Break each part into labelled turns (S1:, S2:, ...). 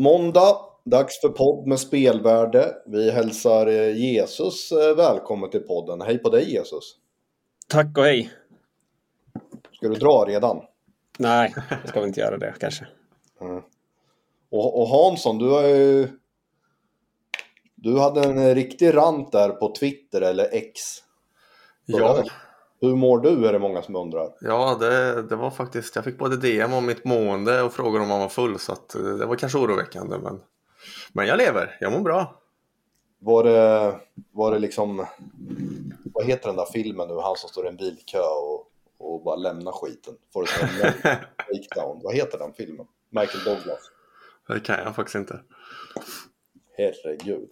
S1: Måndag, dags för podd med spelvärde. Vi hälsar eh, Jesus eh, välkommen till podden. Hej på dig Jesus.
S2: Tack och hej.
S1: Ska du dra redan?
S2: Nej, jag ska väl inte göra det kanske.
S1: Mm. Och, och Hansson, du har ju... Du hade en riktig rant där på Twitter eller X.
S3: Ja,
S1: Hur mår du är det många som undrar.
S3: ja det, det var faktiskt, jag fick både DM om mitt mående och frågor om man var full så att eh, det var kanske oroväckande men, men jag lever, jag mår bra.
S1: Var det, var det liksom... Vad heter den där filmen nu? Han som står i en bilkö och, och bara lämnar skiten. Får det breakdown. Vad heter den filmen? Michael Douglas.
S3: Det kan jag faktiskt inte.
S1: Herregud.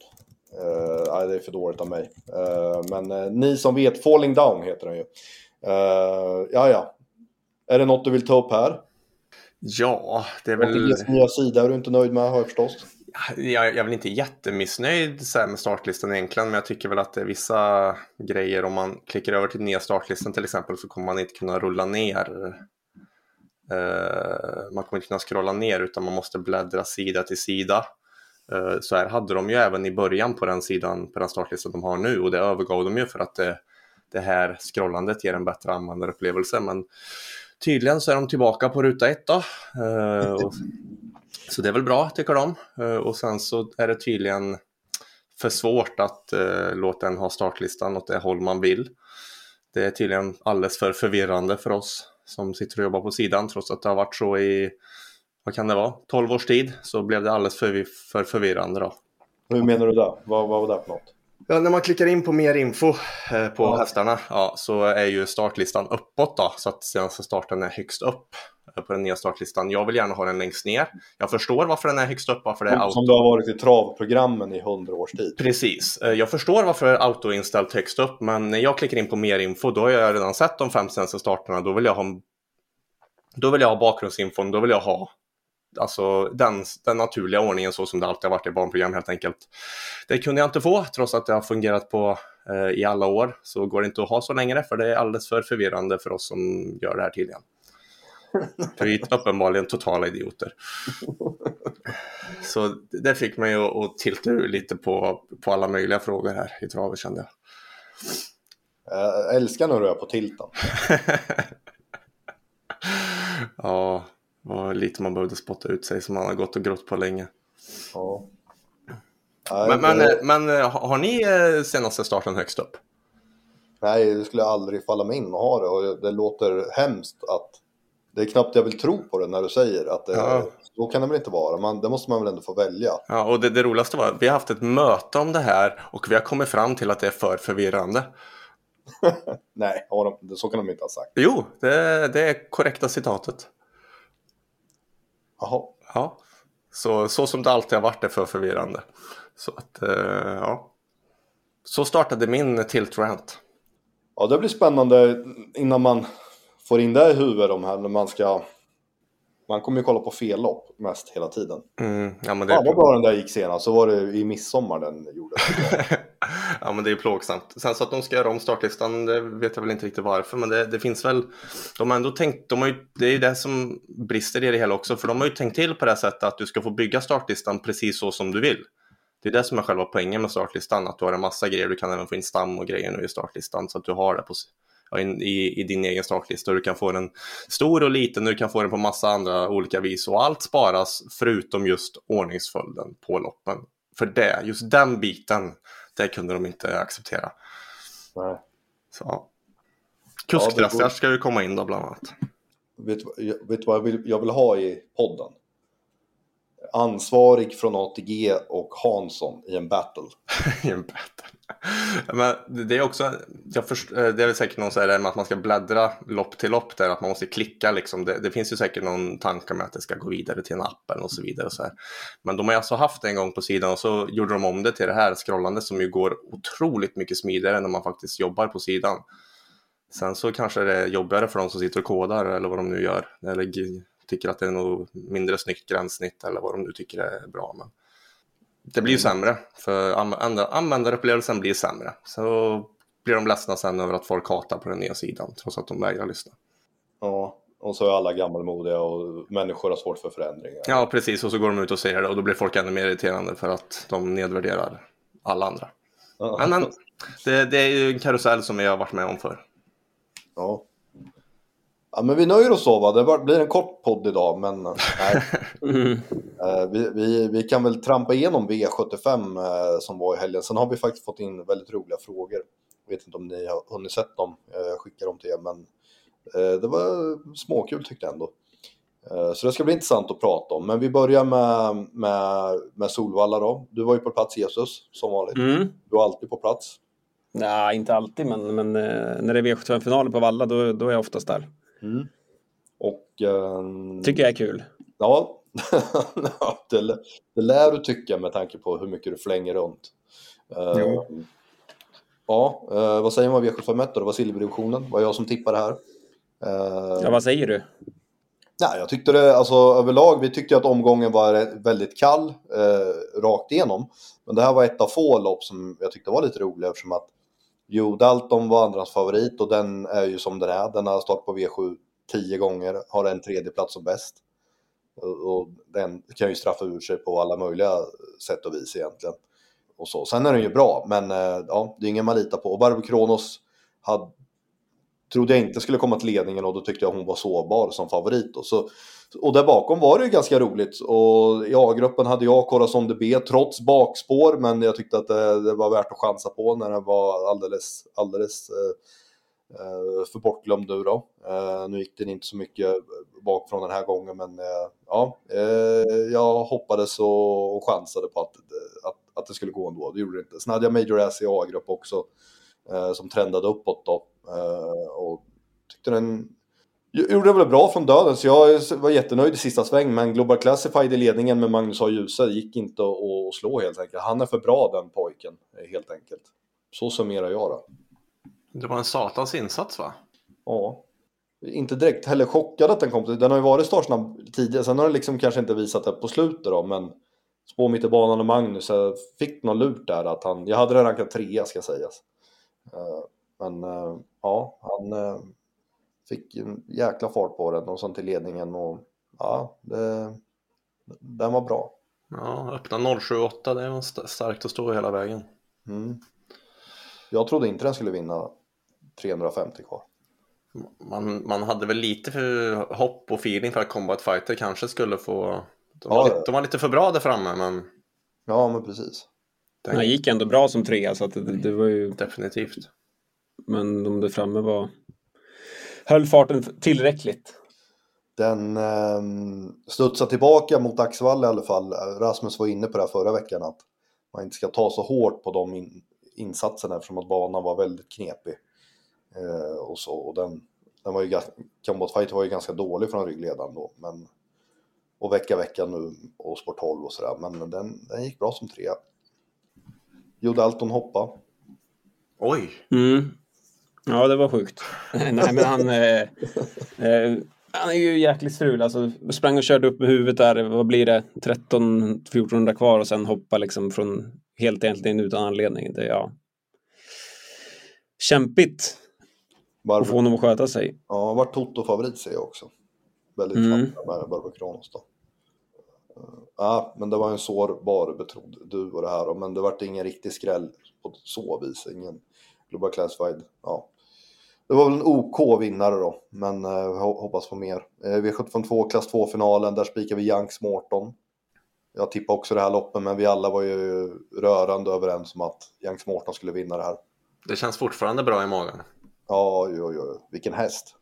S1: Uh, nej, det är för dåligt av mig. Eh, men eh, ni som vet, Falling Down heter den ju. Uh, ja, ja. Är det något du vill ta upp här?
S3: Ja, det är väl...
S1: Återiges nya sida är du inte nöjd med har jag förstått.
S3: Jag, jag är väl inte jättemissnöjd med startlistan egentligen, men jag tycker väl att det är vissa grejer. Om man klickar över till nya startlistan till exempel så kommer man inte kunna rulla ner. Eh, man kommer inte kunna scrolla ner utan man måste bläddra sida till sida. Eh, så här hade de ju även i början på den sidan, på den startlistan de har nu och det övergav de ju för att det, det här scrollandet ger en bättre användarupplevelse. Men tydligen så är de tillbaka på ruta ett då. Eh, och, så det är väl bra tycker de. Eh, och sen så är det tydligen för svårt att låta en ha startlistan åt det håll man vill. Det är tydligen alldeles för förvirrande för oss som sitter och jobbar på sidan trots att det har varit så i, vad kan det vara, 12 års tid så blev det alldeles för, för förvirrande då.
S1: Hur menar du det? Vad, vad var det för något?
S3: Ja, när man klickar in på mer info eh, på
S1: Ja.
S3: hästarna ja, så är ju startlistan uppåt då, så att senaste starten är högst upp eh, på den nya startlistan. Jag vill gärna ha den längst ner. Jag förstår varför den är högst upp, varför det är
S1: Som,
S3: auto.
S1: som du har varit i travprogrammen i hundra års tid.
S3: Precis. Eh, Jag förstår varför autoinställt högst upp, men när jag klickar in på mer info, då har jag redan sett de fem senaste starterna. Då vill jag ha, då vill jag ha bakgrundsinfon, då vill jag ha alltså, den, den naturliga ordningen så som det alltid har varit i barnprogram helt enkelt. Det kunde jag inte få, trots att det har fungerat på eh, i alla år. Så går det inte att ha så längre, för det är alldeles för förvirrande för oss som gör det här tydligen. För vi är uppenbarligen totala idioter. Så det fick mig att, att tilta ur lite på, på alla möjliga frågor här i travet kände jag.
S1: Jag älskar när du är på tilten.
S3: ja, var lite man behövde spotta ut sig som man har gått och grott på länge.
S1: Ja. Nej,
S3: Men, men,
S1: det,
S3: men eh, har ni eh, senaste starten högst upp?
S1: nej, det skulle aldrig falla mig in att ha det. Och det låter hemskt att... Det är knappt jag vill tro på det när du säger att det,
S3: Ja.
S1: så kan det väl inte vara. Man, det måste man väl ändå få välja.
S3: Ja, och det, det roligaste var att vi har haft ett möte om det här och vi har kommit fram till att det är för förvirrande.
S1: Nej, så kan de inte ha sagt.
S3: Jo, det, det är korrekta citatet.
S1: Jaha.
S3: Ja, så, så som det alltid har varit är för förvirrande. Så att, eh, ja. Så startade min tilt-rant.
S1: Ja, det blir spännande innan man får in det i huvudet de här när man ska... Man kommer ju kolla på fel lopp mest hela tiden.
S3: Mm, ja, men det
S1: Ja, vad bra den där gick senast. Så var det i midsommar den gjorde.
S3: ja, men det är plågsamt. Sen så att de ska göra om startlistan, det vet jag väl inte riktigt varför, men det, det finns väl... De har ändå tänkt, de har ju, det är ju det som brister i det hela också, för de har ju tänkt till på det här sättet att du ska få bygga startlistan precis så som du vill. Det är det som är själva poängen med startlistan, att du har en massa grejer, du kan även få in stam och grejer nu i startlistan, så att du har det på, ja, in, i, i din egen startlista. Du kan få den stor och liten, du kan få den på massa andra olika vis och allt sparas förutom just ordningsföljden på loppen. För det, just den biten, det kunde de inte acceptera.
S1: Nej.
S3: Så, ja.
S1: Ja, går-
S3: ska ju komma in då bland annat.
S1: Vet du vad jag vill, jag vill ha i podden? Ansvarig från ATG och Hansson i en battle.
S3: I en battle. Men det är också, jag först, eh, det är väl säkert någon så här med att man ska bläddra lopp till lopp där, att man måste klicka liksom. Det, det finns ju säkert någon tanke med att det ska gå vidare till en app eller och så vidare. Och så här. Men de har ju alltså haft det en gång på sidan och så gjorde de om det till det här scrollandet som ju går otroligt mycket smidigare när man faktiskt jobbar på sidan. Sen så kanske det är jobbigare för de som sitter och kodar eller vad de nu gör. Eller tycker att det är något mindre snyggt gränssnitt eller vad de nu tycker är bra. Men det blir ju sämre, för användar- användarupplevelsen blir sämre. Så blir de ledsna sen över att folk hatar på den nya sidan, trots att de vägrar lyssna.
S1: Ja, Och så är alla gammalmodiga och människor har svårt för förändringar.
S3: Ja, precis. Och så går de ut och säger det och då blir folk ännu mer irriterande för att de nedvärderar alla andra.
S1: Ja.
S3: Men, men det, det är ju en karusell som jag har varit med om förr.
S1: Ja. Ja, men vi nöjer oss så va. Det var- blir en kort podd idag, men eh, nej.
S2: Mm.
S1: Eh, vi, vi, vi kan väl trampa igenom V75 eh, som var i helgen. Sen har vi faktiskt fått in väldigt roliga frågor. Jag vet inte om ni har hunnit sett dem. Jag skickar dem till er, men det var småkul tyckte jag ändå. Så det ska bli intressant att prata om. Men vi börjar med, med, med Solvalla då. Du var ju på plats Jesus, som vanligt.
S2: Mm.
S1: Du är alltid på plats.
S2: Nej, inte alltid, men, men när det är V75-finaler på Valla, då, då är jag oftast där.
S1: Och... ehm,
S2: Tycker jag är kul.
S1: Ja, det, det lär du tycka med tanke på hur mycket du flänger runt.
S2: Jo.
S1: Ja, eh, vad säger man om V751 då? Det var silverdivisionen, det var jag som tippade här. Eh,
S2: Ja, vad säger du?
S1: Nej, jag tyckte det, alltså överlag, vi tyckte att omgången var väldigt kall, eh, rakt igenom. Men det här var ett av få lopp som jag tyckte var lite roligt eftersom att Jo Dalton var andras favorit och den är ju som den är. Den har startat på V7 tio gånger, har en tredje plats som bäst. Och, den kan ju straffa ur sig på alla möjliga sätt och vis egentligen. Och så. Sen är den ju bra, men eh, ja, det är ingen man litar på. Och Barbro Kronos hade, trodde jag inte skulle komma till ledningen och då tyckte jag hon var sårbar som favorit. Då. Så, och där bakom var det ju ganska roligt. Och i A-gruppen hade jag Corazon b, trots bakspår, men jag tyckte att det, det var värt att chansa på när den var alldeles, alldeles eh, eh för bortglömd nu då. Eh, nu gick den inte så mycket bakifrån den här gången, men eh, ja, eh, jag hoppades och, och chansade på att, att, att det skulle gå ändå. Det gjorde det inte. Sen hade jag Major Ass i A-grupp också, eh, som trendade uppåt då. Eh, och tyckte den gjorde det väl bra från döden, så jag var jättenöjd i sista sväng. Men Global Classified i ledningen med Magnus A. Djuse gick inte att, slå helt enkelt. Han är för bra den pojken, eh, helt enkelt. Så summerar jag då.
S3: Det var en satans insats va?
S1: Ja. Inte direkt heller chockad att den kom. Den har ju varit startsnabb tidigare. Sen har den liksom kanske inte visat det på slutet då. Men spår mitt i banan och Magnus. Jag fick någon lurt där att han. Jag hade den rankat trea ska sägas. Eh, Men eh, ja, han eh, fick en jäkla fart på den och sen till ledningen och ja, det, den var bra.
S3: Ja, öppna 078, det var st- starkt att stå hela vägen.
S1: Mm. Jag trodde inte den skulle vinna 350 kvar.
S3: Man, man hade väl lite för hopp och feeling för att Combat Fighter kanske skulle få... De var,
S1: Ja,
S3: lite, de var lite för bra där framme, men
S1: Ja, men precis.
S2: Han gick ändå bra som trea, så att det, det var ju...
S3: definitivt.
S2: Men de där framme var... Höll farten tillräckligt.
S1: Den eh, studsar tillbaka mot Axvall i alla fall. Rasmus var inne på det här förra veckan att man inte ska ta så hårt på de in, insatserna eftersom att banan var väldigt knepig. Eh, och så, och den, den var ju, Combat Fight var ju ganska dålig från ryggledaren då. Men, och vecka vecka nu och Sport 12 och sådär. Men den, den gick bra som trea. Jo Dalton hoppa.
S3: Oj!
S2: Mm. Ja, det var sjukt. Nej, men han... Eh, eh, han är ju jäkligt strul. Alltså, sprang och körde upp med huvudet där. Vad blir det? 13-1400 kvar och sen hoppa liksom från helt egentligen utan anledning. Det, ja. Kämpigt att få
S1: Barbro,
S2: honom att sköta sig.
S1: ja, vart Toto-favorit ser jag också. Väldigt
S2: Mm.
S1: mm. med Barbro Kronos då. Ja, men det var en sårbar betrodd du och det här. Men det vart ingen riktig skräll på så vis. Ingen Global Classified. Ja. Det var väl en OK vinnare då, men eh, hoppas på mer. Eh, V752 klass 2-finalen, där spikar vi Youngs Morton. Jag tippade också det här loppet, men vi alla var ju rörande överens om att Youngs Morton skulle vinna det här.
S3: Det känns fortfarande bra i magen.
S1: Ja, jo, jo. vilken häst.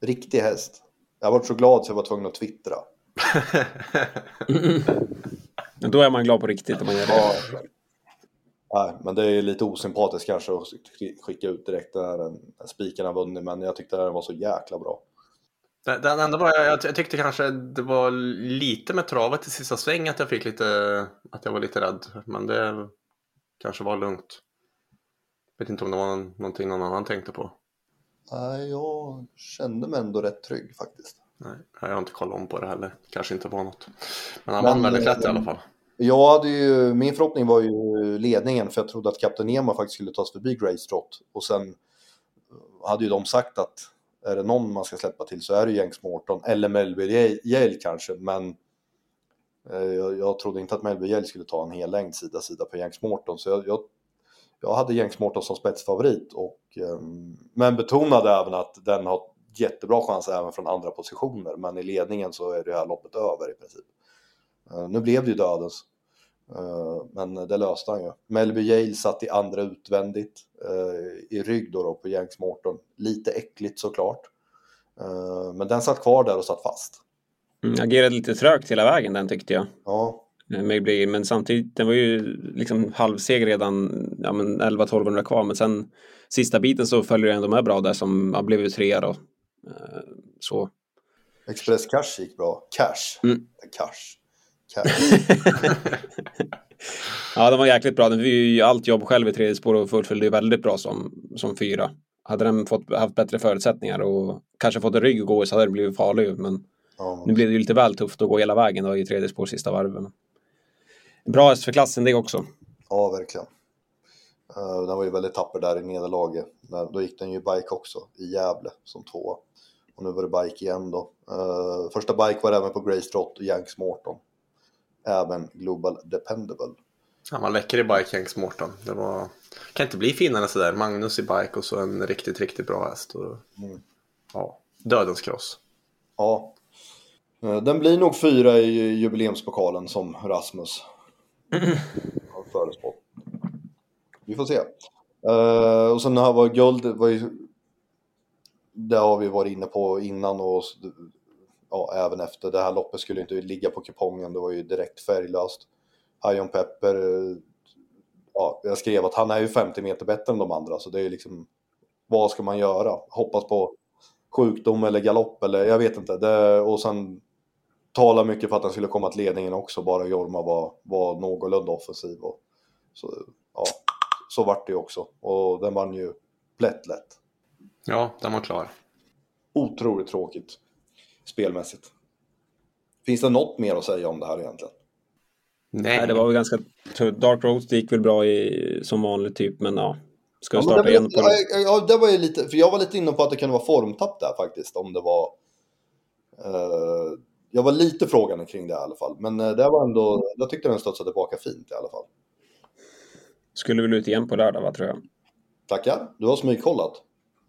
S1: Riktig häst. Jag varit så glad så jag var tvungen att twittra.
S2: Då är man glad på riktigt om man gör det.
S1: Ja. Nej, men det är lite osympatiskt kanske att skicka ut direkt när den- när spiken har vunnit, men jag tyckte den var så jäkla bra.
S3: Det, det enda var, jag, jag tyckte kanske det var lite med travet i sista sväng att jag fick lite, att jag var lite rädd. Men det kanske var lugnt. Vet inte om det var någonting någon annan tänkte på.
S1: Nej, jag kände mig ändå rätt trygg faktiskt.
S3: Nej, jag har inte kollat om på det heller. Kanske inte var något. Men han
S1: Men,
S3: vann väldigt lätt i
S1: eh,
S3: alla fall.
S1: Jag hade ju, min förhoppning var ju ledningen för jag trodde att Kapten Nemo faktiskt skulle ta sig förbi Grace Trott. Och sen hade ju de sagt att är det någon man ska släppa till så är det Jenks Morton eller Melby Yale kanske, men eh, jag, jag trodde inte att Melby Yale skulle ta en hel längd sida sida på Jenks Morton, så jag, jag, jag hade Jenks Morton som spetsfavorit, och, eh, men betonade även att den har jättebra chans även från andra positioner, men i ledningen så är det här loppet över i princip. Eh, nu blev det ju dödens, eh, men det löste han ju. Melby Yale satt i andra utvändigt, eh, i rygg då, då på Jenks Morton. Lite äckligt såklart. Men den satt kvar där och satt fast.
S2: Mm, agerade lite trögt hela vägen den tyckte jag.
S1: Ja.
S2: Men samtidigt, den var ju liksom halvseg redan, ja men 11-1200 kvar, men sen sista biten så följer det ändå med bra där som ja, blev trea då. Så.
S1: Express Cash gick bra. Cash.
S2: Mm.
S1: Cash.
S2: ja, den var jäkligt bra. Den fick ju allt jobb själv i tredje spår och fullföljde väldigt bra som, som fyra. Hade den fått, haft bättre förutsättningar och kanske fått en rygg att gå i så hade det blivit farlig. Men ja. nu blev det ju lite väl tufft att gå hela vägen då, i tredje spår sista varven. Bra häst för klassen det också.
S1: Ja, verkligen. Uh, den var ju väldigt tapper där i nederlaget. Då gick den ju bike också i Gävle som tvåa. Och nu var det bike igen då. Uh, första bike var även på Grace Trot och Yanks Morton. Även Global Dependable.
S3: Han var läcker i bike, Yanks Morton. Det var... kan inte bli finare sådär. Magnus i bike och så en riktigt, riktigt bra häst. Och... Mm. Ja, dödens cross.
S1: Ja. Uh, den blir nog fyra i jubileumspokalen som Rasmus mm. har förespått. Vi får se. Uh, och sen här var guld, var ju det har vi varit inne på innan och ja, även efter. Det här loppet skulle inte ligga på kupongen, det var ju direkt färglöst. Hajon Pepper, eh, ja, jag skrev att han är ju 50 meter bättre än de andra, så det är ju liksom, vad ska man göra? Hoppas på sjukdom eller galopp eller jag vet inte. Det, och sen tala mycket för att han skulle komma till ledningen också, bara Jorma var, var någorlunda offensiv. Och, så, ja, så vart det ju också. Och den vann ju plätt lätt.
S3: Ja, den var klar.
S1: Otroligt tråkigt spelmässigt. Finns det något mer att säga om det här egentligen?
S2: Nej, Nej det var väl ganska Dark Roast gick väl bra i, som vanligt typ, men ja. Ska vi starta igen
S1: på ja, ja, det var ju lite, för jag var lite inne på att det kunde vara formtapp där faktiskt, om det var... Uh, jag var lite frågande kring det i alla fall, men uh, det var ändå, jag tyckte den studsade tillbaka fint i alla fall.
S2: Skulle väl ut igen på lördag, va, tror jag.
S1: Tackar, du har smygkollat.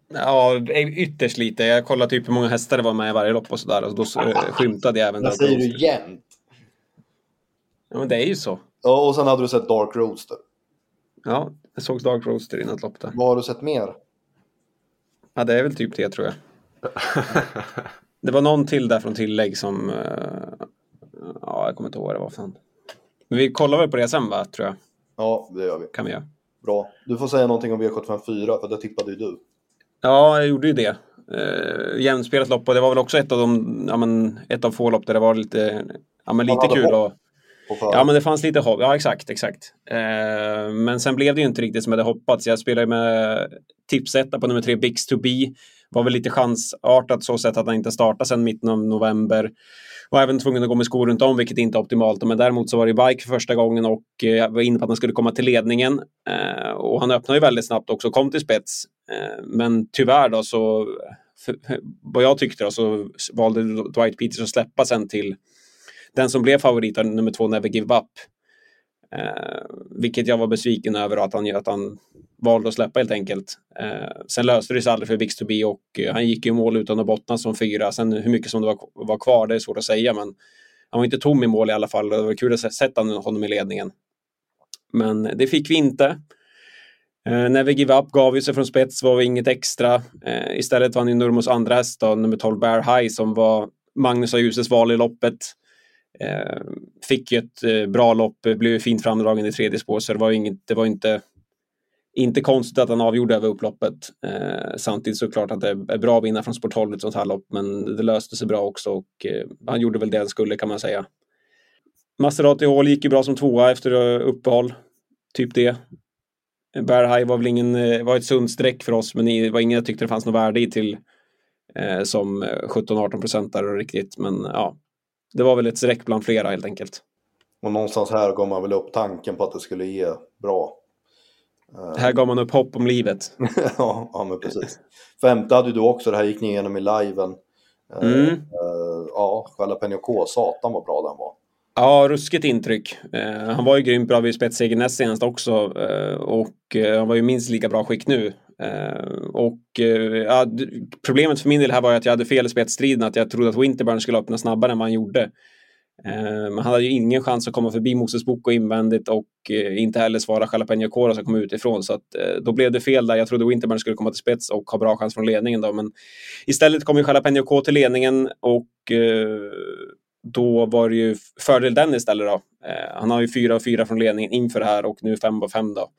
S2: Ja, ytterst lite. Jag kollade typ hur många hästar det var med i varje lopp och sådär. Och då skymtade jag även
S1: Det säger du jämt.
S2: Ja, men det är ju så.
S1: Ja, och sen hade du sett Dark Roadster.
S2: Ja, jag såg Dark Roadster i något lopp där.
S1: Vad har du sett mer?
S2: Ja, det är väl typ det tror jag. det var någon till där från tillägg som... Uh, ja, jag kommer inte ihåg vad det var för Men vi kollar väl på det sen va, tror jag.
S1: Ja, det gör vi.
S2: Kan vi göra.
S1: Bra. Du får säga någonting om V754, för det tippade ju du.
S2: Ja, jag gjorde ju det. Eh, jämnspelat lopp och det var väl också ett av de, ja, men, ett av få lopp där det var lite, ja, men lite kul. Och, ja, men det fanns lite hopp. Ja, exakt, exakt. Eh, men sen blev det ju inte riktigt som jag hade hoppats. Jag spelade med tipsetta på nummer tre, Bix to be. Var väl lite chansartat så sätt att han inte startade sen mitten av november. Var även tvungen att gå med skor runt om, vilket inte är optimalt. Men däremot så var det bike för första gången och eh, jag var inne på att han skulle komma till ledningen. Eh, och han öppnade ju väldigt snabbt också, kom till spets. Eh, men tyvärr då så, vad jag tyckte då, så valde Dwight Peters att släppa sen till den som blev favorit, nummer två, Never Give Up. Eh, vilket jag var besviken över att han, att han valde att släppa helt enkelt. Eh, sen löste det sig aldrig för Bix och eh, han gick ju mål utan att bottna som fyra. Sen hur mycket som det var, var kvar, det är svårt att säga, men han var inte tom i mål i alla fall. Det var kul att se honom i ledningen. Men det fick vi inte. Eh, Never Give Up gav ju sig från spets, var inget extra. Eh, istället vann ju Nurmos andra häst, då, nummer 12 Bear High, som var Magnus och Ljuses val i loppet. Eh, fick ju ett eh, bra lopp, blev fint framdragen i tredje spår, så det var, inget, det var inte, inte konstigt att han avgjorde över upploppet. Eh, samtidigt såklart att det är bra att vinna från sporthåll ett sånt här lopp, men det löste sig bra också och eh, han gjorde väl det han skulle kan man säga. Maserati Hall gick ju bra som tvåa efter eh, uppehåll, typ det. Bear High var väl ingen, eh, var ett sunt streck för oss, men det var ingen jag tyckte det fanns något värde i till eh, som 17-18 procentare riktigt. Men ja, det var väl ett streck bland flera helt enkelt.
S1: Och någonstans här går man väl upp tanken på att det skulle ge bra. Eh,
S2: Här gav man upp hopp om livet.
S1: ja, ja, men precis. Femte hade du också, det här gick ni igenom i liven. Eh,
S2: Mm.
S1: eh, ja, Jalapeno K, satan vad bra den var.
S2: Ja, ruskigt intryck. Eh, han var ju grymt bra vid spetsseger näst senast också eh, och eh, han var ju minst lika bra skick nu. Eh, och eh, ja, problemet för min del här var ju att jag hade fel i spetsstriden, att jag trodde att Winterburn skulle öppna snabbare än vad han gjorde. Eh, men han hade ju ingen chans att komma förbi Moses Boko invändigt och eh, inte heller svara Jalapeno Cora som kom utifrån. Så att, eh, då blev det fel där. Jag trodde Winterburn skulle komma till spets och ha bra chans från ledningen då, men istället kom ju Jalapeno K till ledningen och eh, då var det ju fördel den istället då. Eh, han har ju fyra och fyra från ledningen inför det här och nu fem och fem då.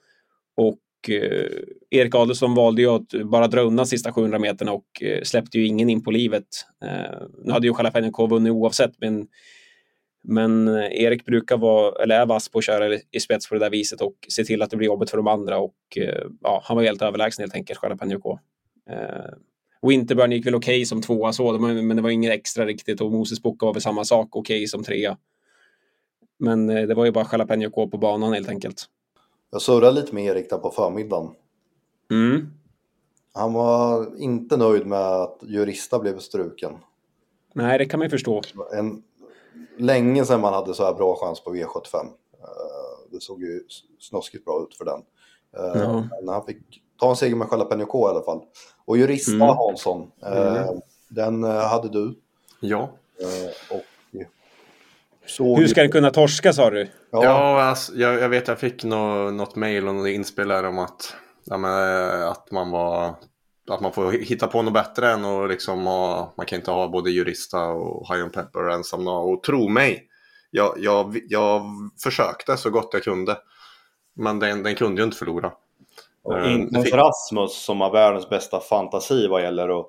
S2: Och eh, Erik Adelsson valde ju att bara dra undan sista 700 meterna och eh, släppte ju ingen in på livet. Eh, nu hade ju Jalapeno vunnit oavsett, men men eh, Erik brukar vara, eller är vass på att köra i spets på det där viset och se till att det blir jobbigt för de andra. Och eh, ja, han var helt överlägsen helt enkelt, Jalapeno Eh, Winterburn gick väl okej som tvåa så, men det var inget extra riktigt och Moses Boka var väl samma sak, okej som trea. Men eh, det var ju bara Jalapeno K på banan helt enkelt.
S1: Jag surrade lite med Erik där på förmiddagen.
S2: Mm.
S1: Han var inte nöjd med att Jurista blev struken.
S2: Nej, det kan man ju förstå.
S1: En, länge sedan man hade så här bra chans på V75. Eh, det såg ju snuskigt bra ut för den. Eh,
S2: Ja.
S1: Men han fick ta en seger med Jalapeno K i alla fall. Och Jurista
S2: Mm.
S1: Hansson, eh, den eh, hade du.
S3: Ja.
S1: Eh, och
S2: Hur ska den kunna torska sa du?
S1: Ja,
S3: Ja, alltså, jag, jag vet jag fick nå, något mail och något inspel om att, ja, men, eh, att man var att man får hitta på något bättre än att liksom ha, man kan inte ha både Jurista och High on Pepper ensam. Och tro mig, jag, jag, jag försökte så gott jag kunde. Men den, den kunde ju inte förlora.
S4: Och
S3: Eh,
S4: inte
S3: fick-
S4: Rasmus som har världens bästa fantasi vad gäller att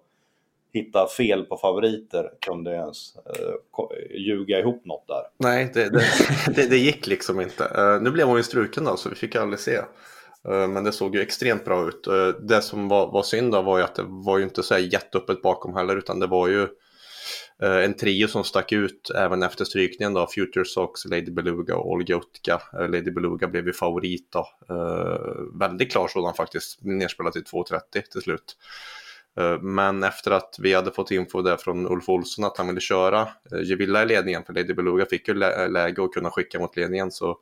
S4: hitta fel på favoriter kunde ens eh, ljuga ihop något där.
S3: Nej, det, det, det, det gick liksom inte. Eh, nu blev hon ju struken då, så vi fick aldrig se. Eh, men det såg ju extremt bra ut. Eh, det som var, var synd då var ju att det var ju inte så här jätteöppet bakom heller, utan det var ju eh, Eh, en trio som stack ut även efter strykningen då. Future Sox, Lady Beluga och Olga Eh, Lady Beluga blev ju favorit då. Eh, väldigt klar sådan faktiskt, nerspelad till 2.30 till slut. Eh, men efter att vi hade fått info där från Ulf Olsson att han ville köra eh, Gevilla i ledningen, för Lady Beluga fick ju läge att kunna skicka mot ledningen, så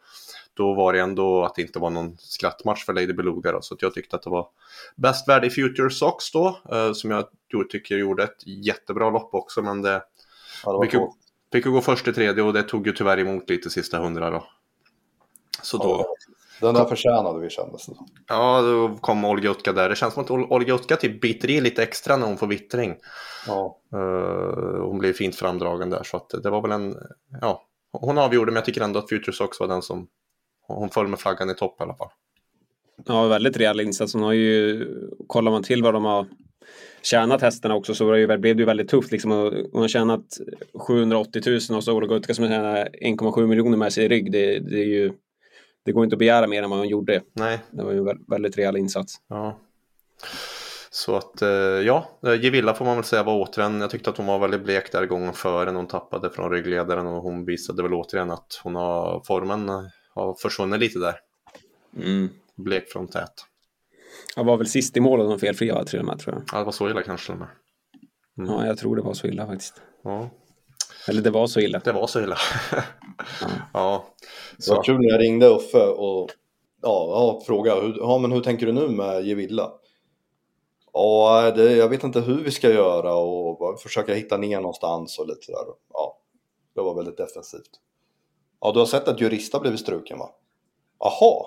S3: då var det ändå att det inte var någon skrattmatch för Lady Beluga. Då, så jag tyckte att det var bäst värde i Future Sox då, eh, som jag tycker gjorde ett jättebra lopp också, men det
S1: ja, det
S3: fick ju, fick ju gå först i tredje och det tog ju tyvärr emot lite sista hundra då. Så då,
S1: Ja, Den där förtjänade vi kändes det
S3: ja, då kom Olga Utka där. Det känns som att Ol- Olga Utka typ biter i lite extra när hon får vittring.
S1: Ja.
S3: Uh, hon blev fint framdragen där så att det var väl en, ja, hon avgjorde men jag tycker ändå att Future Sox var den som, hon föll med flaggan i topp i alla fall.
S2: Ja, väldigt rejäl insats. Hon har ju, kollar man till vad de har tjänat hästarna också så var det ju, blev det ju väldigt tufft. Liksom. Hon har tjänat 780 000 och så Ola Gutka som tjänar 1,7 miljoner med sig i rygg. Det, det, är ju, det går inte att begära mer än vad hon gjorde.
S3: Nej,
S2: Det var ju en vä- väldigt rejäl insats.
S3: ja. Så att, eh, ja, eh, Gevilla får man väl säga var återigen, jag tyckte att hon var väldigt blek där gången före när hon tappade från ryggledaren och hon visade väl återigen att hon har, formen har försvunnit lite där.
S2: Mm.
S3: Blek från tät.
S2: Jag var väl sist i målet och felfria till och med tror jag.
S3: Ja, det var så illa kanske till och med. Mm.
S2: Ja, jag tror det var så illa faktiskt.
S3: Ja,
S2: Eller det var så illa.
S3: det var så illa.
S2: Ja.
S3: ja.
S1: Det var
S3: Så,
S1: kul när jag ringde Uffe och ja, ja, frågade hur, ja, men hur tänker du nu med Gevilla? Ja, det, jag vet inte hur vi ska göra och försöka hitta ner någonstans och lite sådär. Ja, det var väldigt defensivt. Ja, du har sett att Jurista blev struken va? Jaha,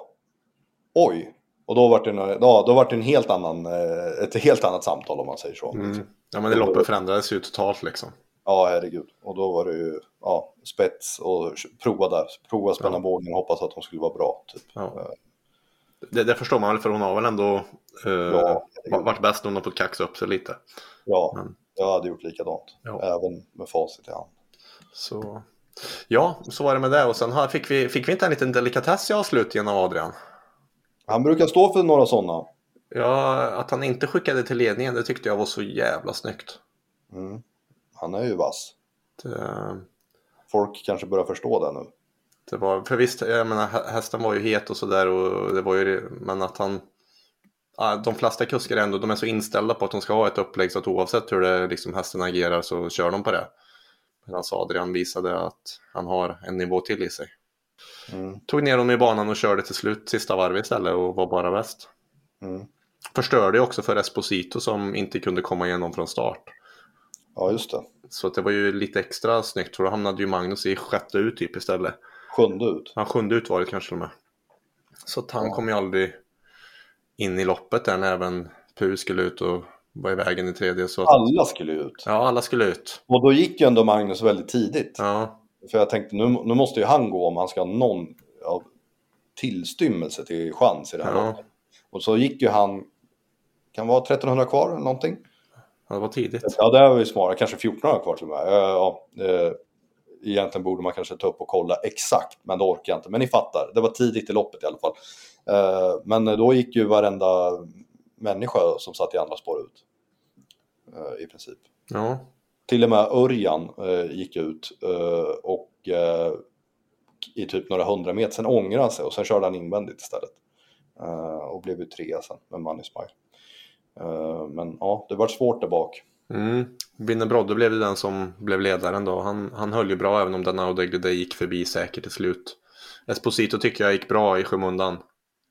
S1: oj. Och då var det en, ja, då var det en helt annan, eh, ett helt annat samtal om man säger så.
S3: mm. Ja, men det loppet förändrades ju totalt liksom.
S1: Ja, herregud. Och då var det ju ja, spets och prova där. Prova spänna
S3: Ja.
S1: bågen och hoppas att de skulle vara bra. Typ.
S3: Ja. Det, det förstår man väl för hon har väl ändå eh,
S1: Ja,
S3: va- varit bäst när hon har fått kaxa upp sig lite.
S1: Ja,
S3: Men-
S1: jag hade gjort likadant.
S3: Ja.
S1: Även med facit i hand.
S3: Så ja, så var det med det. Och sen fick, vi, fick vi inte en liten delikatess i avslutningen av Adrian?
S1: Han brukar stå för några sådana.
S3: Ja, att han inte skickade till ledningen, det tyckte jag var så jävla snyggt.
S1: Mm. Han är ju vass.
S3: Det,
S1: Folk kanske börjar förstå det nu.
S3: Det var, för visst, jag menar, hä- hästen var ju het och sådär, och det var ju, men att han... De flesta kuskar ändå, de är så inställda på att de ska ha ett upplägg så att oavsett hur det, liksom, hästen agerar så kör de på det. Medan Adrian visade att han har en nivå till i sig.
S1: Mm.
S3: Tog ner dem i banan och körde till slut sista varvet istället och var bara bäst.
S1: Mm.
S3: Förstörde också för Esposito som inte kunde komma igenom från start.
S1: Ja, just det.
S3: Så att det var ju lite extra snyggt för då hamnade ju Magnus i sjätte ut typ istället.
S1: Sjunde ut.
S3: Han sjunde ut var det kanske till och med. Så att han
S1: Ja.
S3: kom ju aldrig in i loppet när även Pu skulle ut och var i vägen i tredje. Så att,
S1: Alla skulle ut.
S3: ja, alla skulle ut.
S1: Och då gick ju ändå Magnus väldigt tidigt.
S3: Ja,
S1: För jag tänkte nu, nu måste ju han gå om han ska ha någon ja, tillstymmelse till chans i det här
S3: Ja.
S1: loppet. Och så gick ju han, kan vara 1300 kvar eller någonting.
S3: ja, det var tidigt.
S1: Ja, det var ju smart. Kanske 1400 kvar till och med. Eh, Ja, eh, egentligen borde man kanske ta upp och kolla exakt, men det orkar jag inte. Men ni fattar, det var tidigt i loppet i alla fall. Eh, Men då gick ju varenda människa som satt i andra spår ut. Eh, I princip.
S3: Ja,
S1: Till och med Örjan eh, gick ut eh, och eh, i typ några hundra meter, sen ångrade han sig och sen körde han invändigt istället. Eh, och blev ju trea sen med Money Smile. Men ja, det var svårt där bak.
S3: mm. Brodde blev ju den som blev ledaren då. Han, han höll ju bra även om Danao Deglede gick förbi säkert till slut. Esposito tycker jag gick bra i skymundan.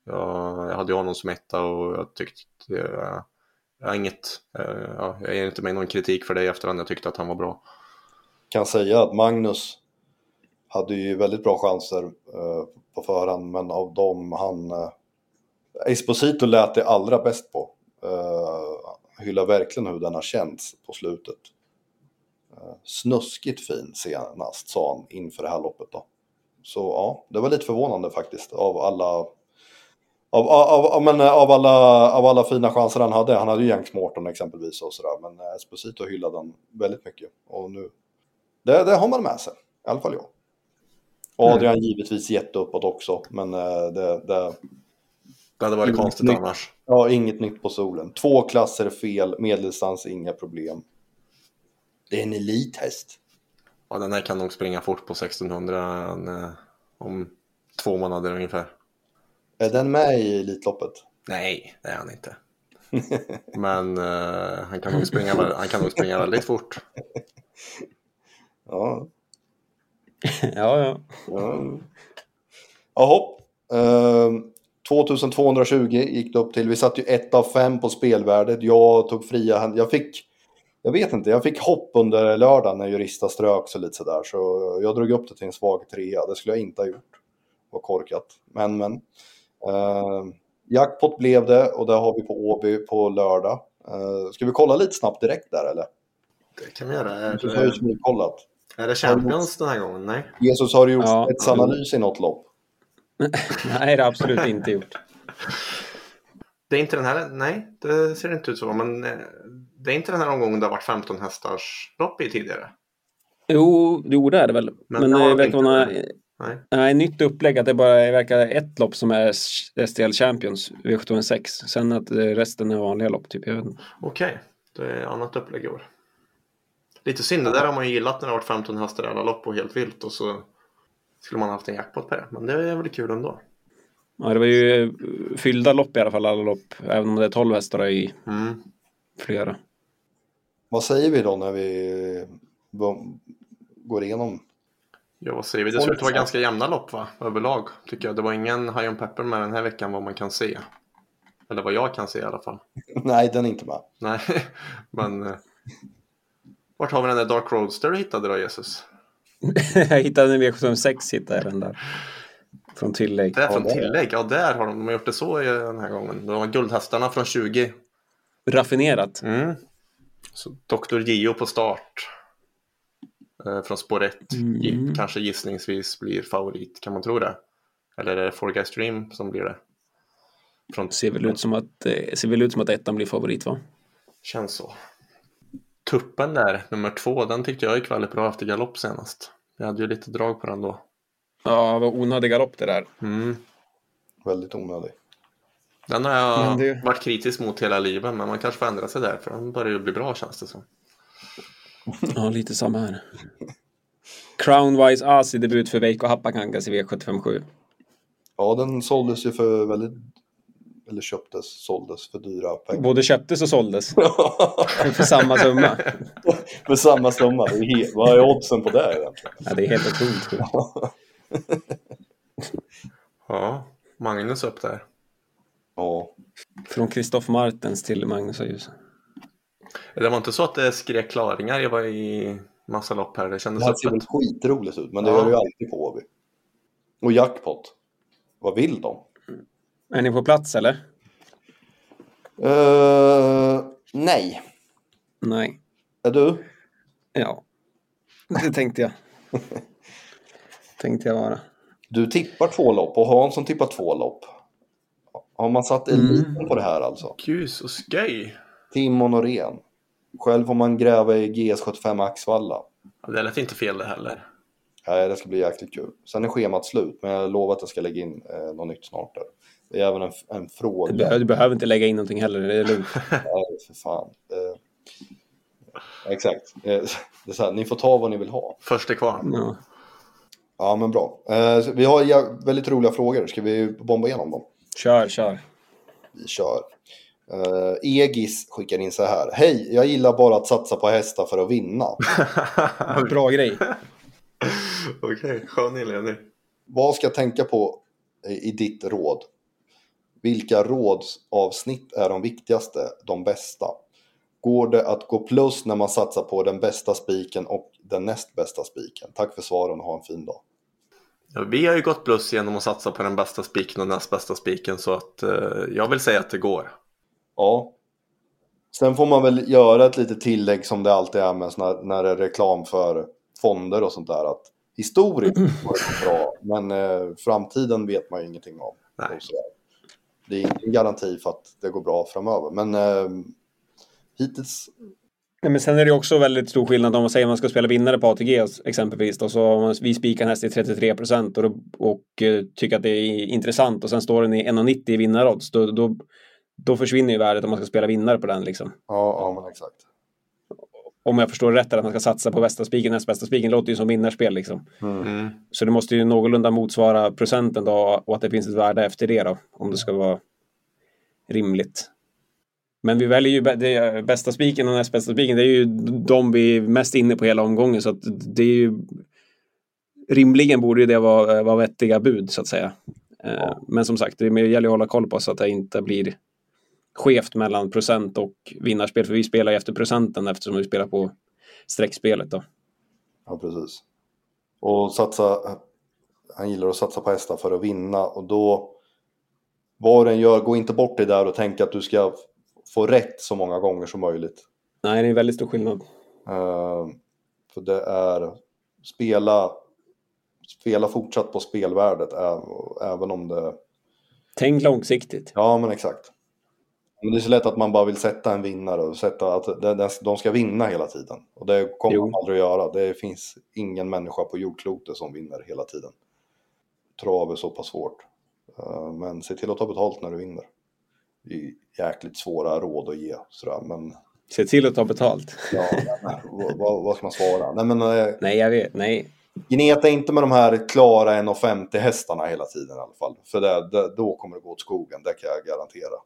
S3: Jag, jag hade ju honom som etta och jag tyckte... Jag, jag inget... Eh, ja, jag ger inte mig någon kritik för det i efterhand. Jag tyckte att han var bra.
S1: Kan säga att Magnus hade ju väldigt bra chanser eh, på förhand, men av dem han... Eh, Esposito lät det allra bäst på. Eh, hyllar verkligen hur den har känts på slutet. Eh, snuskigt fin senast, sa han inför det här loppet då. Så ja, det var lite förvånande faktiskt av alla av, av, av, men, eh, av, alla, av alla fina chanser han hade. Han hade ju Janks Morton exempelvis och sådär. Men eh, Esposito hyllade han väldigt mycket. Och nu, det, det har man med sig. I alla fall jag.
S3: Mm.
S1: Adrian givetvis jätteuppåt också. Men eh, det, det,
S3: Det hade varit
S1: Mm,
S3: konstigt
S1: snyggt.
S3: annars.
S1: ja, inget nytt på solen. Två klasser fel, medeldistans inga problem. Det är en elithäst.
S3: Ja, den här kan nog springa fort på 1600 en, om två månader ungefär.
S1: Är den med i Elitloppet?
S3: Nej, det är han inte. Men eh, han, kan nog springa, han kan nog springa väldigt fort.
S1: Ja.
S2: Ja, ja.
S1: ja. Jaha. Ehm, 2220 gick det upp till. Vi satt ju ett av fem på spelvärdet. Jag tog fria händer. Jag fick, jag vet inte, jag fick hopp under lördagen när Jurista strök så lite sådär. Så jag drog upp det till en svag trea. Det skulle jag inte ha gjort. Var korkat. Men, men. Ehm, jackpot blev det och det har vi på Åby på lördag. Uh, ska vi kolla lite snabbt direkt där eller?
S3: Det kan vi göra. Är,
S1: Du har ju smygkollat.
S3: är det Champions den här gången? Nej.
S1: Jesus, har du gjort
S2: Ja.
S1: spetsanalys i något lopp?
S2: Nej, det har absolut inte gjort.
S3: Det är inte den här, nej det ser inte ut så. Men eh, det är inte den här omgången det har varit 15 hästars lopp i tidigare.
S2: Jo, jo det är det väl.
S3: Men
S2: Men,
S3: det
S2: det verkar
S3: inte
S2: vara.
S3: Nej.
S2: nej, nytt upplägg att det bara verkar ett lopp som är STL Champions, V756. Sen att eh, resten är vanliga lopp, typ. Jag vet inte.
S3: Okej, det är annat upplägg i år. Lite synd, det där har man ju gillat när det har varit 15 hästar i alla lopp och helt vilt och så skulle man haft en jackpot på det. Men det är väl kul ändå.
S2: Ja, det var ju eh, fyllda lopp i alla fall, alla lopp. Även om det är 12 hästar i
S3: Mm.
S2: flera.
S1: Vad säger vi då när vi går igenom?
S3: Ja, vad säger vi? Det ser ut att vara ganska jämna lopp va? Överlag tycker jag. Det var ingen High on Pepper med den här veckan vad man kan se. Eller vad jag kan se i alla fall.
S1: Nej, den är inte med.
S3: Nej, men... eh, Vart har vi den där Dark Roadster du hittade då Jesus?
S2: jag hittade en V756, hittade den där. Från tillägg.
S3: Det är från tillägg. Ja, där har de, de har gjort det så i den här gången. De har guldhästarna från 20.
S2: Raffinerat.
S3: Mm. Så Dr. Gio på start. Eh, från spår 1.
S2: Mm.
S3: Kanske gissningsvis blir favorit. Kan man tro det? Eller är det Four Guys Dream som blir det? Från,
S2: Ser väl ut som att, eh, ser väl ut som att ettan blir favorit va?
S3: Känns så. Tuppen där, nummer två, den tyckte jag gick väldigt bra efter galopp senast. Jag hade ju lite drag på den då.
S2: Ja, vad onödig galopp det där.
S3: Mm.
S1: Väldigt onödig.
S3: Den har jag
S2: det-
S3: varit kritisk mot hela livet, men man kanske får ändra sig där, för den börjar ju bli bra känns det som.
S2: Ja, lite samma här. Crownwise Asi debut för Veikko Happakangas i V757.
S1: Ja, den såldes ju för väldigt... Eller köptes, såldes för dyra pengar.
S2: Både köptes och såldes för samma summa.
S1: för samma summa. Det är helt... Vad är oddsen på det egentligen?
S2: Ja, det är helt otroligt.
S3: Ja, Magnus upp där.
S1: Ja.
S2: Från Kristoff Martens till Magnus och Ljusen.
S3: Det var inte så att det skrek klaringar jag var i massa lopp här. Det kändes
S1: Det här ser väl skitroligt ut, men det
S3: Ja.
S1: gör det ju alltid på Åby. Och jackpot. Vad vill de?
S2: Är ni på plats eller?
S1: Uh, nej.
S2: Nej.
S1: Är du?
S2: Ja, det tänkte jag. tänkte jag vara.
S1: Du tippar två lopp och Hansson tippar två lopp. Har man satt eliten på det här alltså?
S3: Ljus och sköj.
S1: Tim Norén. Själv får man gräva i GS75 Axvalla.
S3: Ja, det lät inte fel det heller.
S1: Nej, det ska bli jäkligt kul. Sen är schemat slut, men jag lovar att jag ska lägga in eh, något nytt snart där. Det är även en, en
S2: Du,
S1: fråga.
S2: behöver, du behöver inte lägga in någonting heller, det är lugnt.
S1: Nej, för fan. Eh, exakt. Eh, det är så här, ni får ta vad ni vill ha.
S3: Först är kvar.
S2: Ja.
S1: Ja, men bra. Eh, vi har ja, väldigt roliga frågor. Ska vi bomba igenom dem?
S2: Kör, kör.
S1: Vi kör. Uh, Egis skickar in så här. Hej, jag gillar bara att satsa på hästar för att vinna.
S2: Bra grej.
S3: Okej, skön inledning.
S1: Vad ska jag tänka på i, i ditt råd? Vilka rådsavsnitt är de viktigaste, de bästa? Går det att gå plus när man satsar på den bästa spiken och den näst bästa spiken? Tack för svaren och ha en fin dag.
S3: Ja, vi har ju gått plus genom att satsa på den bästa spiken och näst bästa spiken så att eh, jag vill säga att det går.
S1: Ja. Sen får man väl göra ett litet tillägg som det alltid är med när, när det är reklam för fonder och sånt där. Att historiskt var det bra, men eh, framtiden vet man ju ingenting om. Och. Det är ingen garanti för att det går bra framöver, men eh, hittills
S2: Nej, men sen är det också väldigt stor skillnad om man säger att man ska spela vinnare på ATG exempelvis. Då, så vi spikar en häst i 33 procent och, då- och eh, tycker att det är intressant och sen står den i 1,90 i vinnarodds. Då, då, då försvinner ju värdet om man ska spela vinnare på den. Liksom.
S1: Ja, ja men exakt.
S2: Om jag förstår rätt är att man ska satsa på bästa spiken, näst bästa spiken. låter ju som vinnarspel liksom.
S3: Mm.
S2: Så det måste ju någorlunda motsvara procenten då och att det finns ett värde efter det då. Om det ska vara rimligt. Men vi väljer ju det, bästa spiken och näst bästa spiken. Det är ju de vi är mest inne på hela omgången. Så att det är ju rimligen borde ju det vara, vara vettiga bud så att säga. Eh, Men som sagt, det gäller ju att hålla koll på så att det inte blir skevt mellan procent och vinnarspel. För vi spelar ju efter procenten eftersom vi spelar på streckspelet då.
S1: Ja, precis. Och satsa, han gillar att satsa på hästar för att vinna och då, vad den gör, gå inte bort det där och tänk att du ska få rätt så många gånger som möjligt.
S2: Nej, det är en väldigt stor skillnad.
S1: Eh, för det är, spela, spela fortsatt på spelvärdet, även om det,
S2: Tänk långsiktigt.
S1: ja men exakt. Men det är så lätt att man bara vill sätta en vinnare och sätta att de- de- de ska vinna hela tiden. Och det kommer
S2: Jo.
S1: man aldrig att göra. Det finns ingen människa på jordklotet som vinner hela tiden. Trav är så pass svårt. Eh, Men se till att ta betalt när du vinner. Det är jäkligt svåra råd att ge. Sådär. Men
S2: Se till att ta betalt.
S1: ja, nej, vad, vad vad ska man svara? Nej, men, eh,
S2: Nej, jag vet. Nej.
S1: Gneta inte med de här klara 1,50 hästarna hela tiden i alla fall. För det, det, då kommer det gå åt skogen, det kan jag garantera.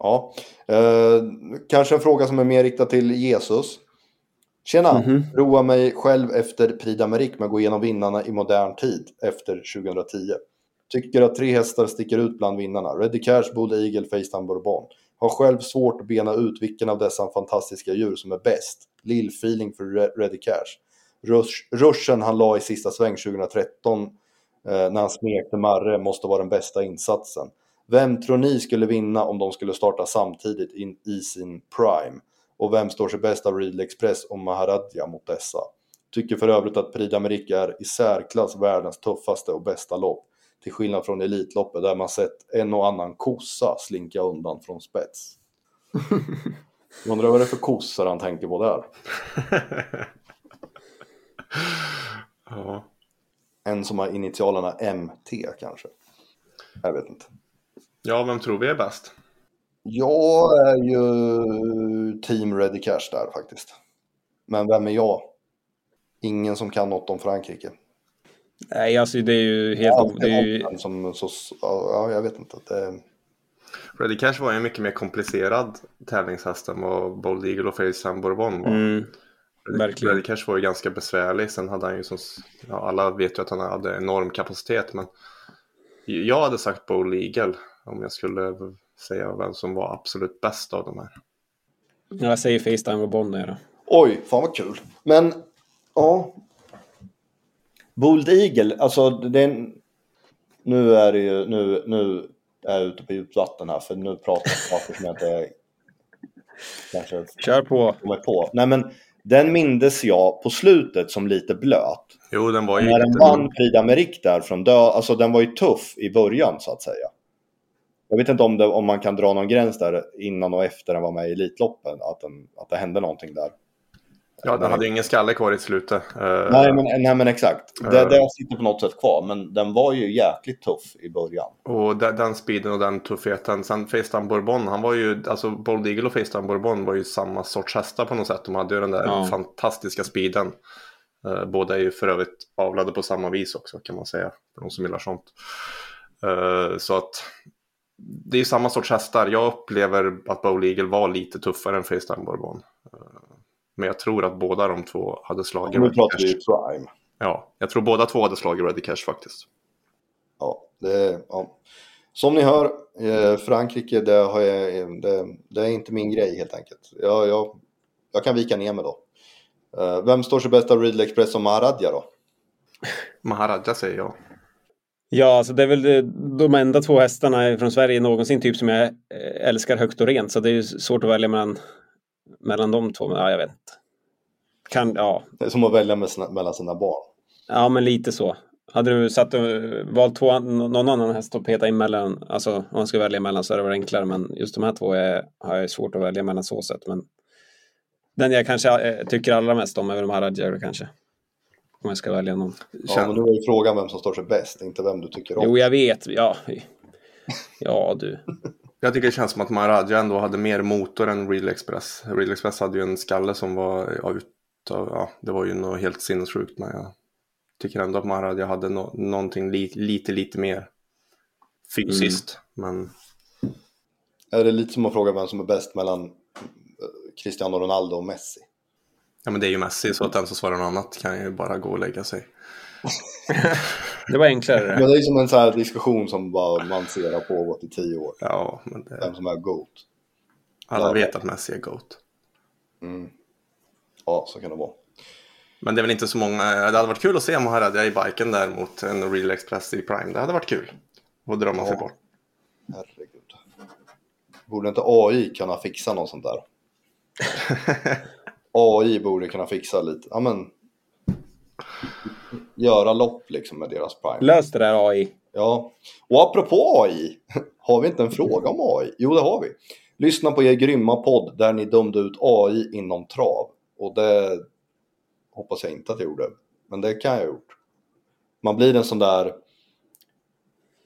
S1: Ja, eh, kanske en fråga som är mer riktad till Jesus. Tjena,
S2: Mhm.
S1: roa mig själv efter Prix d'Amérique med att gå igenom vinnarna i modern tid efter 2010. Tycker att tre hästar sticker ut bland vinnarna. Ready Cash, Bull Eagle, Facetime Bourbon. Har själv svårt att bena ut vilken av dessa fantastiska djur som är bäst. Lill feeling för Re- Ready Cash. Rush, rushen han la i sista sväng 2013 eh, när han smekte Marre måste vara den bästa insatsen. Vem tror ni skulle vinna om de skulle starta samtidigt in, i sin prime? Och vem står sig bäst av Real Express och Maharadja mot dessa? Tycker för övrigt att Prix d'Amérique är i särklass världens tuffaste och bästa lopp. Till skillnad från Elitloppet där man sett en och annan kossa slinka undan från spets. Jag undrar vad det är för kossor han tänker på där.
S3: ja.
S1: En som har initialerna MT kanske. Jag vet inte.
S3: Ja, vem tror vi är bäst?
S1: Jag är ju team Ready Cash där faktiskt. Men vem är jag? Ingen som kan något om Frankrike.
S2: Nej, alltså det är ju helt...
S1: Ja,
S2: det är ju,
S1: som, så, ja, jag vet inte. Det,
S3: Freddy Cash var ju en mycket mer komplicerad tävlingshäst än vad Bold Eagle och Faceland Bourbon var.
S2: mm, verkligen.
S3: Freddy Cash var ju ganska besvärlig. Sen hade han ju som, ja, alla vet ju att han hade enorm kapacitet. Men jag hade sagt Bold Eagle om jag skulle säga vem som var absolut bäst av de här.
S2: jag säger Facetime och det.
S1: oj, fan vad kul. Men, ja. Bold Eagle, alltså den... Nu är det ju, nu, nu är jag ute på djupt vatten här för nu pratar jag saker som jag inte kanske
S2: Kör på.
S1: kommer på. Nej men den mindes jag på slutet som lite blöt.
S3: Jo, den var ju
S1: När den vann Prix d'Amérique där från dö, alltså den var ju tuff i början så att säga. Jag vet inte om, det, om man kan dra någon gräns där innan och efter den var med i Elitloppen, att, den, att det hände någonting där.
S3: Ja, den hade ju ingen skalle kvar i slutet. Eh,
S1: Nej men, nej, men exakt, det,
S3: Ja.
S1: det sitter på något sätt kvar, men den var ju jäkligt tuff i början.
S3: Och den, den speeden och den tuffheten. Sen Facetime Bourbon, han var ju, alltså Bold Eagle och Facetime Bourbon var ju samma sorts hästar på något sätt. De hade ju den där
S2: Ja.
S3: fantastiska speeden. Eh, båda är ju för övrigt avlade på samma vis också kan man säga. För de som gillar sånt. Eh, så att det är samma sorts hästar. Jag upplever att Bold Eagle var lite tuffare än Facetime Bourbon. Eh, men jag tror att båda de två hade slagit
S1: Nu
S3: Reddy
S1: pratar vi ju
S3: Cash.
S1: prime.
S3: Ja, jag tror båda två hade slagit Reddy Cash faktiskt.
S1: Ja, det, ja. Som ni hör, eh, Frankrike, det, jag, det, det är inte min grej helt enkelt. Jag, jag, jag kan vika ner mig då. Eh, vem står sig bäst av Ridley Express och Maharadja då?
S3: Maharaja säger jag.
S2: Ja, alltså det är väl de, enda två hästarna från Sverige någonsin typ som jag eh, älskar högt och rent. Så det är ju svårt att välja mellan, mellan de två. Men ja, jag vet inte. Kan, ja.
S1: Det är som att välja sina, mellan sina barn.
S2: ja, men lite så. Hade du satt valt två, någon annan häst att peta in mellan, alltså om man ska välja mellan så hade det varit enklare. Men just de här två är, har jag svårt att välja mellan så sätt. Men den jag kanske eh, tycker allra mest om är väl Maharadja kanske. Om jag ska välja någon.
S1: Ja, men nu är ju frågan vem som står sig bäst, inte vem du tycker om.
S2: Jo, jag vet. Ja, ja du.
S3: Jag tycker det känns som att Maharaja ändå hade mer motor än Real Express. Real Express hade ju en skalle som var ja, utav, ja det var ju något helt sinnessjukt men jag tycker ändå att Maharaja hade no någonting li lite, lite mer fysiskt. Men
S1: Är det lite som att fråga vem som är bäst mellan eh, Cristiano Ronaldo och Messi?
S3: Ja, men det är ju Messi så att den som svarar något annat kan ju bara gå och lägga sig.
S2: Det var enklare det.
S1: Men det är som en sån här diskussion som bara man ser har pågått i tio år.
S3: Ja, men det,
S1: Vem som är GOAT.
S3: alla
S1: Ja.
S3: vet att Messi är GOAT.
S1: Mm. Ja, så kan det vara.
S3: Men det är väl inte så många, det hade varit kul att se Maharaja i biken där mot en Real Express i Prime. Det hade varit kul. Och drömma sig
S1: Ja.
S3: bort.
S1: Herregud. Borde inte AI kunna fixa något sånt där? AI borde kunna fixa lite, ja men göra lopp liksom med deras prime.
S2: Lös det där AI.
S1: Ja, och apropå AI, har vi inte en fråga om AI? Jo, det har vi. Lyssna på er grymma podd där ni dömde ut AI inom trav. Och det hoppas jag inte att jag gjorde, men det kan jag ha gjort. Man blir en sån där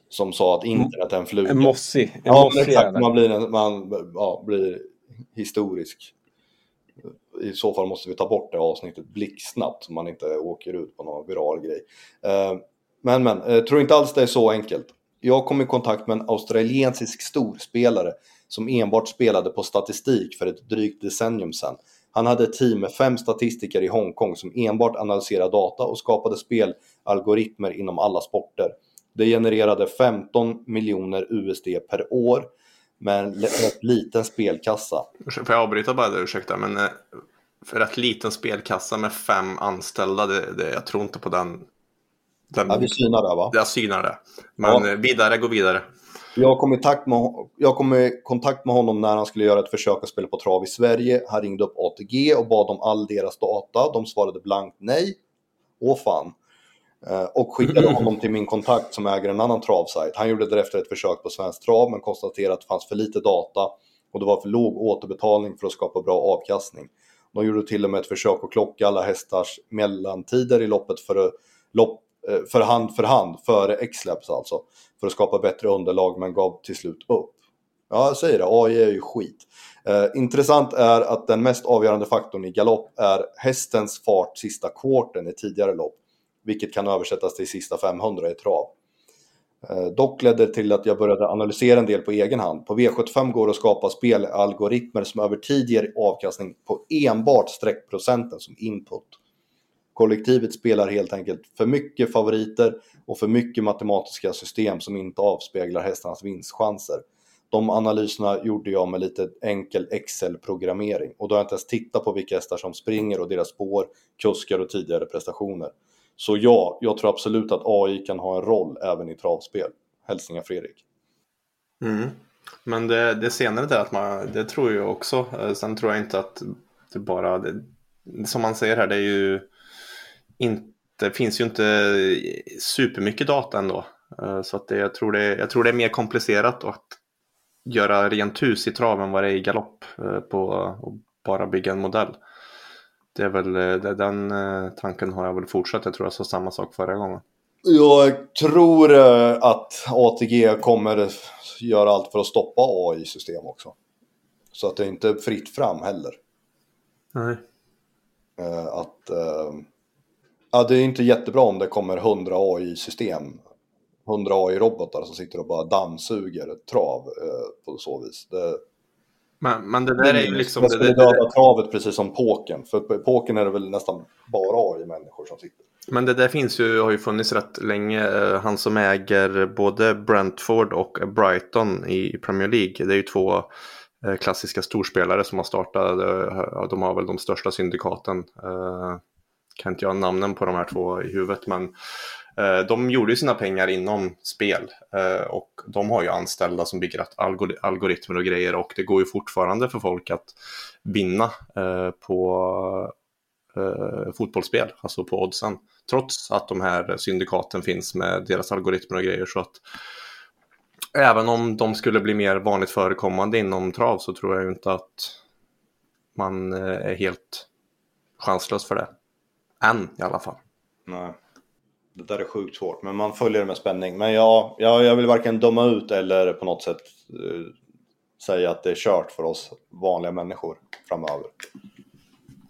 S1: som sa att internet är en fluga.
S2: En mossig. En
S1: Ja,
S2: mossig
S1: exakt. Man blir, en, man, ja, blir historisk. I så fall måste vi ta bort det avsnittet blixtsnabbt så man inte åker ut på någon viral grej. Eh, men, men, eh, tror inte alls det är så enkelt. Jag kom i kontakt med en australiensisk storspelare som enbart spelade på statistik för ett drygt decennium sedan. Han hade ett team med fem statistiker i Hongkong som enbart analyserade data och skapade spelalgoritmer inom alla sporter. Det genererade 15 miljoner USD per år med en liten spelkassa.
S3: Får jag avbryta bara där, ursäkta, men eh, för rätt liten spelkassa med fem anställda, det, det, jag tror inte på den. den
S1: Ja, vi synar där va?
S3: Jag synar det. Men
S1: Ja.
S3: eh, vidare, gå vidare.
S1: Jag kom, i takt med, jag kom i kontakt med honom när han skulle göra ett försök att spela på trav i Sverige. Han ringde upp ATG och bad om all deras data. De svarade blankt nej. Åh fan. Eh, Och skickade honom till min kontakt som äger en annan travsajt. Han gjorde därefter ett försök på Svensk Trav men konstaterade att det fanns för lite data och det var för låg återbetalning för att skapa bra avkastning. De gjorde till och med ett försök att klocka alla hästars mellantider i loppet för, lopp, eh, för hand för hand, före X-Labs alltså, för att skapa bättre underlag men gav till slut upp. Ja, jag säger det. AI är ju skit. Eh, intressant är att den mest avgörande faktorn i galopp är hästens fart sista kvarten i tidigare lopp. Vilket kan översättas till sista 500 i trav. Eh, dock ledde det till att jag började analysera en del på egen hand. På V75 går det att skapa spelalgoritmer som över tid ger avkastning på enbart streckprocenten som input. Kollektivet spelar helt enkelt för mycket favoriter och för mycket matematiska system som inte avspeglar hästarnas vinstchanser. De analyserna gjorde jag med lite enkel Excel-programmering och då har jag inte ens tittat på vilka hästar som springer och deras spår, kuskar och tidigare prestationer. Så ja, jag tror absolut att AI kan ha en roll även i travspel. Hälsningar Fredrik.
S3: Mm. Men det, det senare där, att man, det tror jag också. Eh, sen tror jag inte att det bara, det, som man säger här, det är ju inte, finns ju inte supermycket data ändå. Eh, så att det, jag, tror det, jag tror det är mer komplicerat att göra rent hus i trav än vad det är i galopp eh, på att bara bygga en modell. Det är väl, det, den tanken har jag väl fortsatt. Jag tror jag sa samma sak förra gången.
S1: Jag tror att ATG kommer göra allt för att stoppa AI-system också. Så att det inte är fritt fram heller.
S3: Nej.
S1: Att, ja, det är inte jättebra om det kommer 100 AI-system. 100 AI-robotar som sitter och bara dammsuger trav på så vis. Det,
S3: men, men det där är ju liksom...
S1: Det skulle döda travet precis som påken. För på påken är det väl nästan bara AI-människor som sitter.
S3: Men det där finns ju, har ju funnits rätt länge. Han som äger både Brentford och Brighton i Premier League. Det är ju två klassiska storspelare som har startat. De har väl de största syndikaten. Kan inte jag namnen på de här två i huvudet. Men Eh, de gjorde ju sina pengar inom spel eh, och de har ju anställda som bygger algoritmer och grejer och det går ju fortfarande för folk att vinna eh, på fotbollsspel, alltså på oddsen. Trots att de här syndikaten finns med deras algoritmer och grejer så att även om de skulle bli mer vanligt förekommande inom trav så tror jag inte att man är helt chanslös för det. Än i alla fall.
S1: Nej det där är sjukt svårt, men man följer det med spänning. Men ja, ja jag vill varken döma ut eller på något sätt uh, säga att det är kört för oss vanliga människor framöver.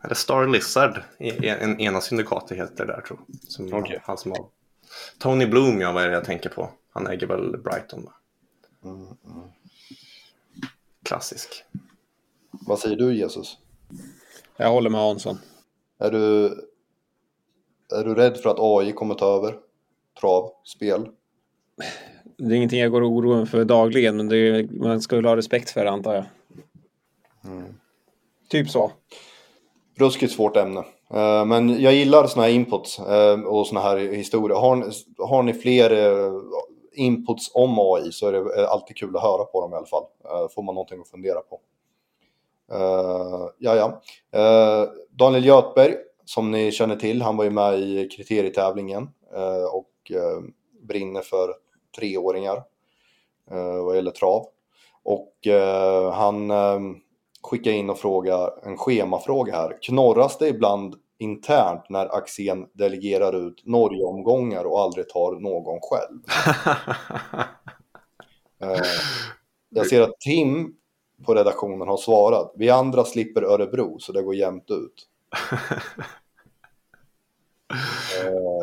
S3: Eller Star Lizard, en, ena syndikatet heter det där tror jag. Som
S1: okay.
S3: han som har... Tony Bloom, ja, vad är det jag tänker på? Han äger väl Brighton va?
S1: Mm, mm.
S3: Klassisk.
S1: Vad säger du Jesus?
S2: Jag håller med Hansson.
S1: Är du är du rädd för att AI kommer ta över trav, spel?
S2: Det är ingenting jag går och oroar mig för dagligen, men är, man ska väl ha respekt för det antar jag.
S1: Mm.
S2: Typ så.
S1: Ruskigt svårt ämne. Men jag gillar sådana här inputs och sådana här historier. Har ni, har ni fler inputs om AI så är det alltid kul att höra på dem i alla fall. Får man någonting att fundera på. Ja, ja. Daniel Götberg som ni känner till, han var ju med i kriterietävlingen eh, och eh, brinner för treåringar eh, vad gäller trav. Och han skickade in och frågade en schemafråga här. Knorras det ibland internt när Axén delegerar ut Norgeomgångar och aldrig tar någon själv? Jag ser att Tim på redaktionen har svarat. Vi andra slipper Örebro så det går jämnt ut.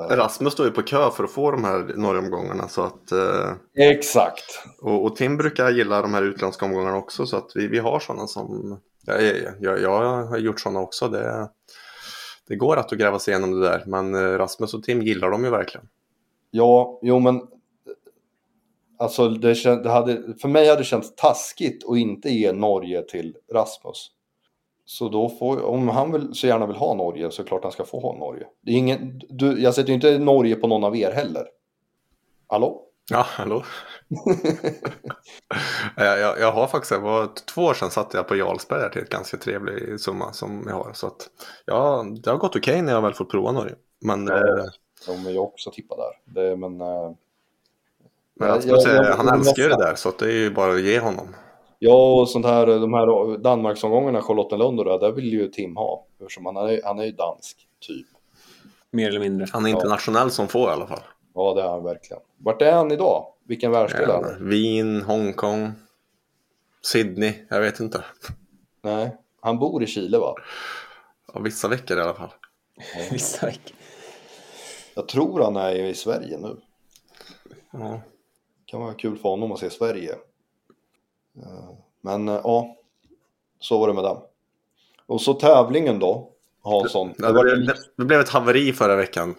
S3: Rasmus står ju på kö för att få de här norromgångarna så att... Eh,
S1: Exakt.
S3: Och, och, Tim brukar gilla de här utländska omgångarna också så att vi, vi har sådana som... Jag, jag, jag har gjort sådana också. Det, det går att gräva sig igenom det där men eh, Rasmus och Tim gillar dem ju verkligen.
S1: Ja, jo men Alltså det, det hade, för mig hade det känts taskigt att inte ge Norge till Rasmus. Så då får, om han vill, så gärna vill ha Norge så klart han ska få ha Norge. Det är ingen, du, jag sätter ju inte Norge på någon av er heller. Hallå?
S3: Ja, hallå. jag, jag, jag, har faktiskt, det var två år sedan satte jag på Jarlsberg till ett ganska trevlig summa som jag har. Så att, ja, det har gått okej okay när jag väl fått prova Norge. Men,
S1: ja, eh, de är ju också tippa där. Det, men, eh,
S3: men jag, jag, jag, han älskar ju det där så att det är ju bara att ge honom.
S1: Ja, och sånt här, de här Danmarksomgångarna, Charlottenlund och det där vill ju Tim ha. Eftersom han är, han är ju dansk, typ.
S2: Mer eller mindre.
S3: Han är internationell ja. som få i alla fall.
S1: Ja, det är han verkligen. Vart är han idag? Vilken världsdel är han?
S3: Wien, Hongkong. Sydney, jag vet inte.
S1: Nej, han bor i Chile va?
S3: Ja, vissa veckor i alla fall.
S2: Vissa veckor.
S1: Jag tror han är i Sverige nu.
S3: Ja.
S1: kan vara kul för honom att se Sverige. Eh, Men eh, ja, så var det med den. Och så tävlingen då, Hansson.
S3: Det, blev, det blev ett haveri förra veckan.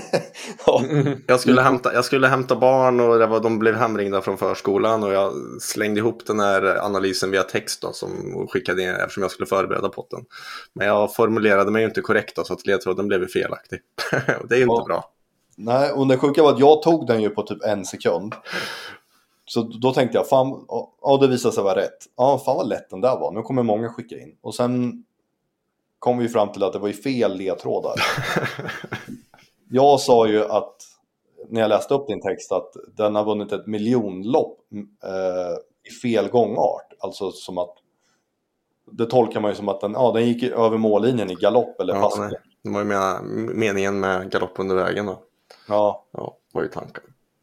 S1: ja,
S3: Jag skulle hämta, jag skulle hämta barn och det var, de blev hemringda från förskolan och jag slängde ihop den här analysen via text då, som skickade in eftersom jag skulle förbereda potten. Men jag formulerade mig inte korrekt då, så att ledtråden blev felaktig. Och det är inte
S1: Ja.
S3: bra.
S1: nej, och det sjuka var att jag tog den ju på typ en sekund. Så då tänkte jag, fan, ja det visade sig vara rätt. Ja, fan vad lätt den där var. Nu kommer många skicka in. Och sen kom vi fram till att det var ju fel ledtrådar. Jag sa ju att, när jag läste upp din text, att den har vunnit ett miljonlopp eh, i fel gångart. Alltså som att, det tolkar man ju som att den, ja, den gick över mållinjen i galopp eller
S3: Ja,
S1: pass.
S3: nej. Det var ju meningen med galopp under vägen då.
S1: Ja,
S3: Ja, var ju tanken.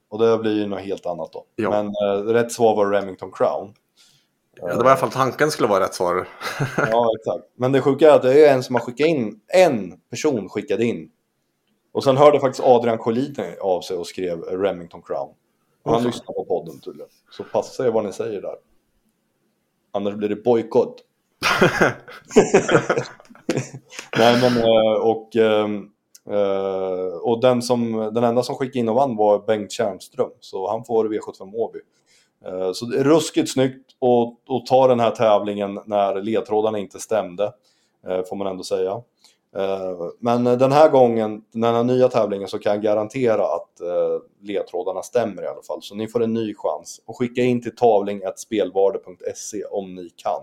S1: Och det blir ju något helt annat då.
S3: Ja.
S1: Men eh, rätt svar var Remington Crown.
S3: Ja, det var i alla fall tanken skulle vara rätt svar.
S1: Ja, exakt. Men det sjuka är att det är en som har skickat in, en person skickade in. Och sen hörde faktiskt Adrian Collin av sig och skrev Remington Crown. Och han
S3: fan.
S1: lyssnar på podden tydligen. Så passa er vad ni säger där. Annars blir det bojkott. Nej men eh, och, Uh, och den, som, den enda som skickade in och vann var Bengt Tjärnström. Så han får V75 Åby. Uh, Så det är ruskigt snyggt att, att ta den här tävlingen när ledtrådarna inte stämde. uh, Får man ändå säga. Men den här gången, den här nya tävlingen, så kan jag garantera att ledtrådarna stämmer i alla fall. Så ni får en ny chans. Och skicka in till tavling.spelvarde.se om ni kan.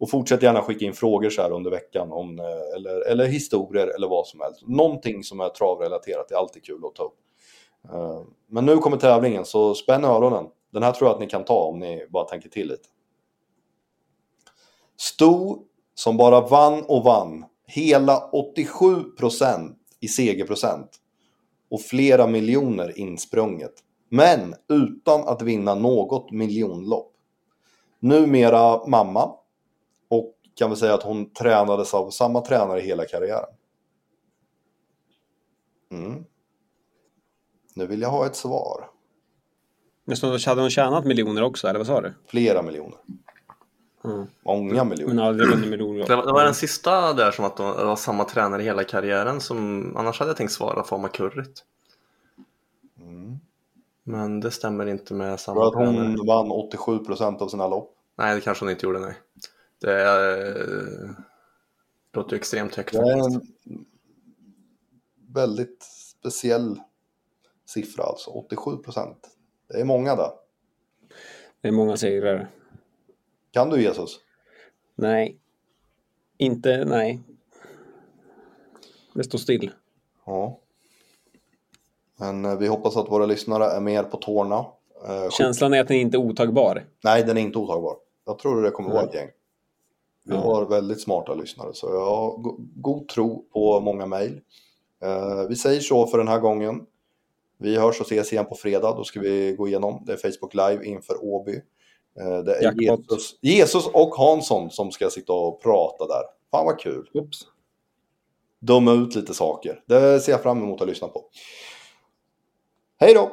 S1: Och fortsätt gärna skicka in frågor så här under veckan, om, eh, eller, eller historier eller vad som helst. Någonting som är travrelaterat är alltid kul att ta upp. Eh, men nu kommer tävlingen, så spänn öronen. Den här tror jag att ni kan ta om ni bara tänker till lite. Sto som bara vann och vann hela 87% i segerprocent och flera miljoner insprunget. Men utan att vinna något miljonlopp. Numera mamma kan vi säga att hon tränades av samma tränare hela karriären. Mm. Nu vill jag ha ett svar.
S2: Men så hade hon tjänat miljoner också, eller vad sa du?
S1: Flera miljoner.
S2: Mm.
S1: Många miljoner.
S2: Men aldrig vunnit miljoner.
S3: Det var, det var den sista där som att de det var samma tränare hela karriären som annars hade jag tänkt svara Fama Currit.
S1: Mm.
S3: Men det stämmer inte med
S1: Tror
S3: samma
S1: att
S3: tränare.
S1: hon vann 87% av sina lopp.
S3: Nej, det kanske hon inte gjorde, nej. Det eh, låter ju extremt högt
S1: Det är en väldigt speciell siffra alltså. 87%. Det är många där.
S2: Det är många segrar.
S1: Kan du Jesus?
S2: Nej. Inte, nej. Det står still.
S1: Ja. Men eh, vi hoppas att våra lyssnare är mer på tårna. Eh,
S2: Känslan är att den inte är otagbar.
S1: Nej, den är inte otagbar. Jag tror det kommer vara ett gäng. Vi
S2: Ja.
S1: har väldigt smarta lyssnare, så jag har go- god tro på många mejl. Eh, vi säger så för den här gången. Vi hörs och ses igen på fredag. Då ska vi gå igenom. Det är Facebook Live inför Åby. Eh, det är. Jesus, Jesus och Hansson som ska sitta och prata där. Fan vad kul.
S2: Oops.
S1: Döma ut lite saker. Det ser jag fram emot att lyssna på. Hej då!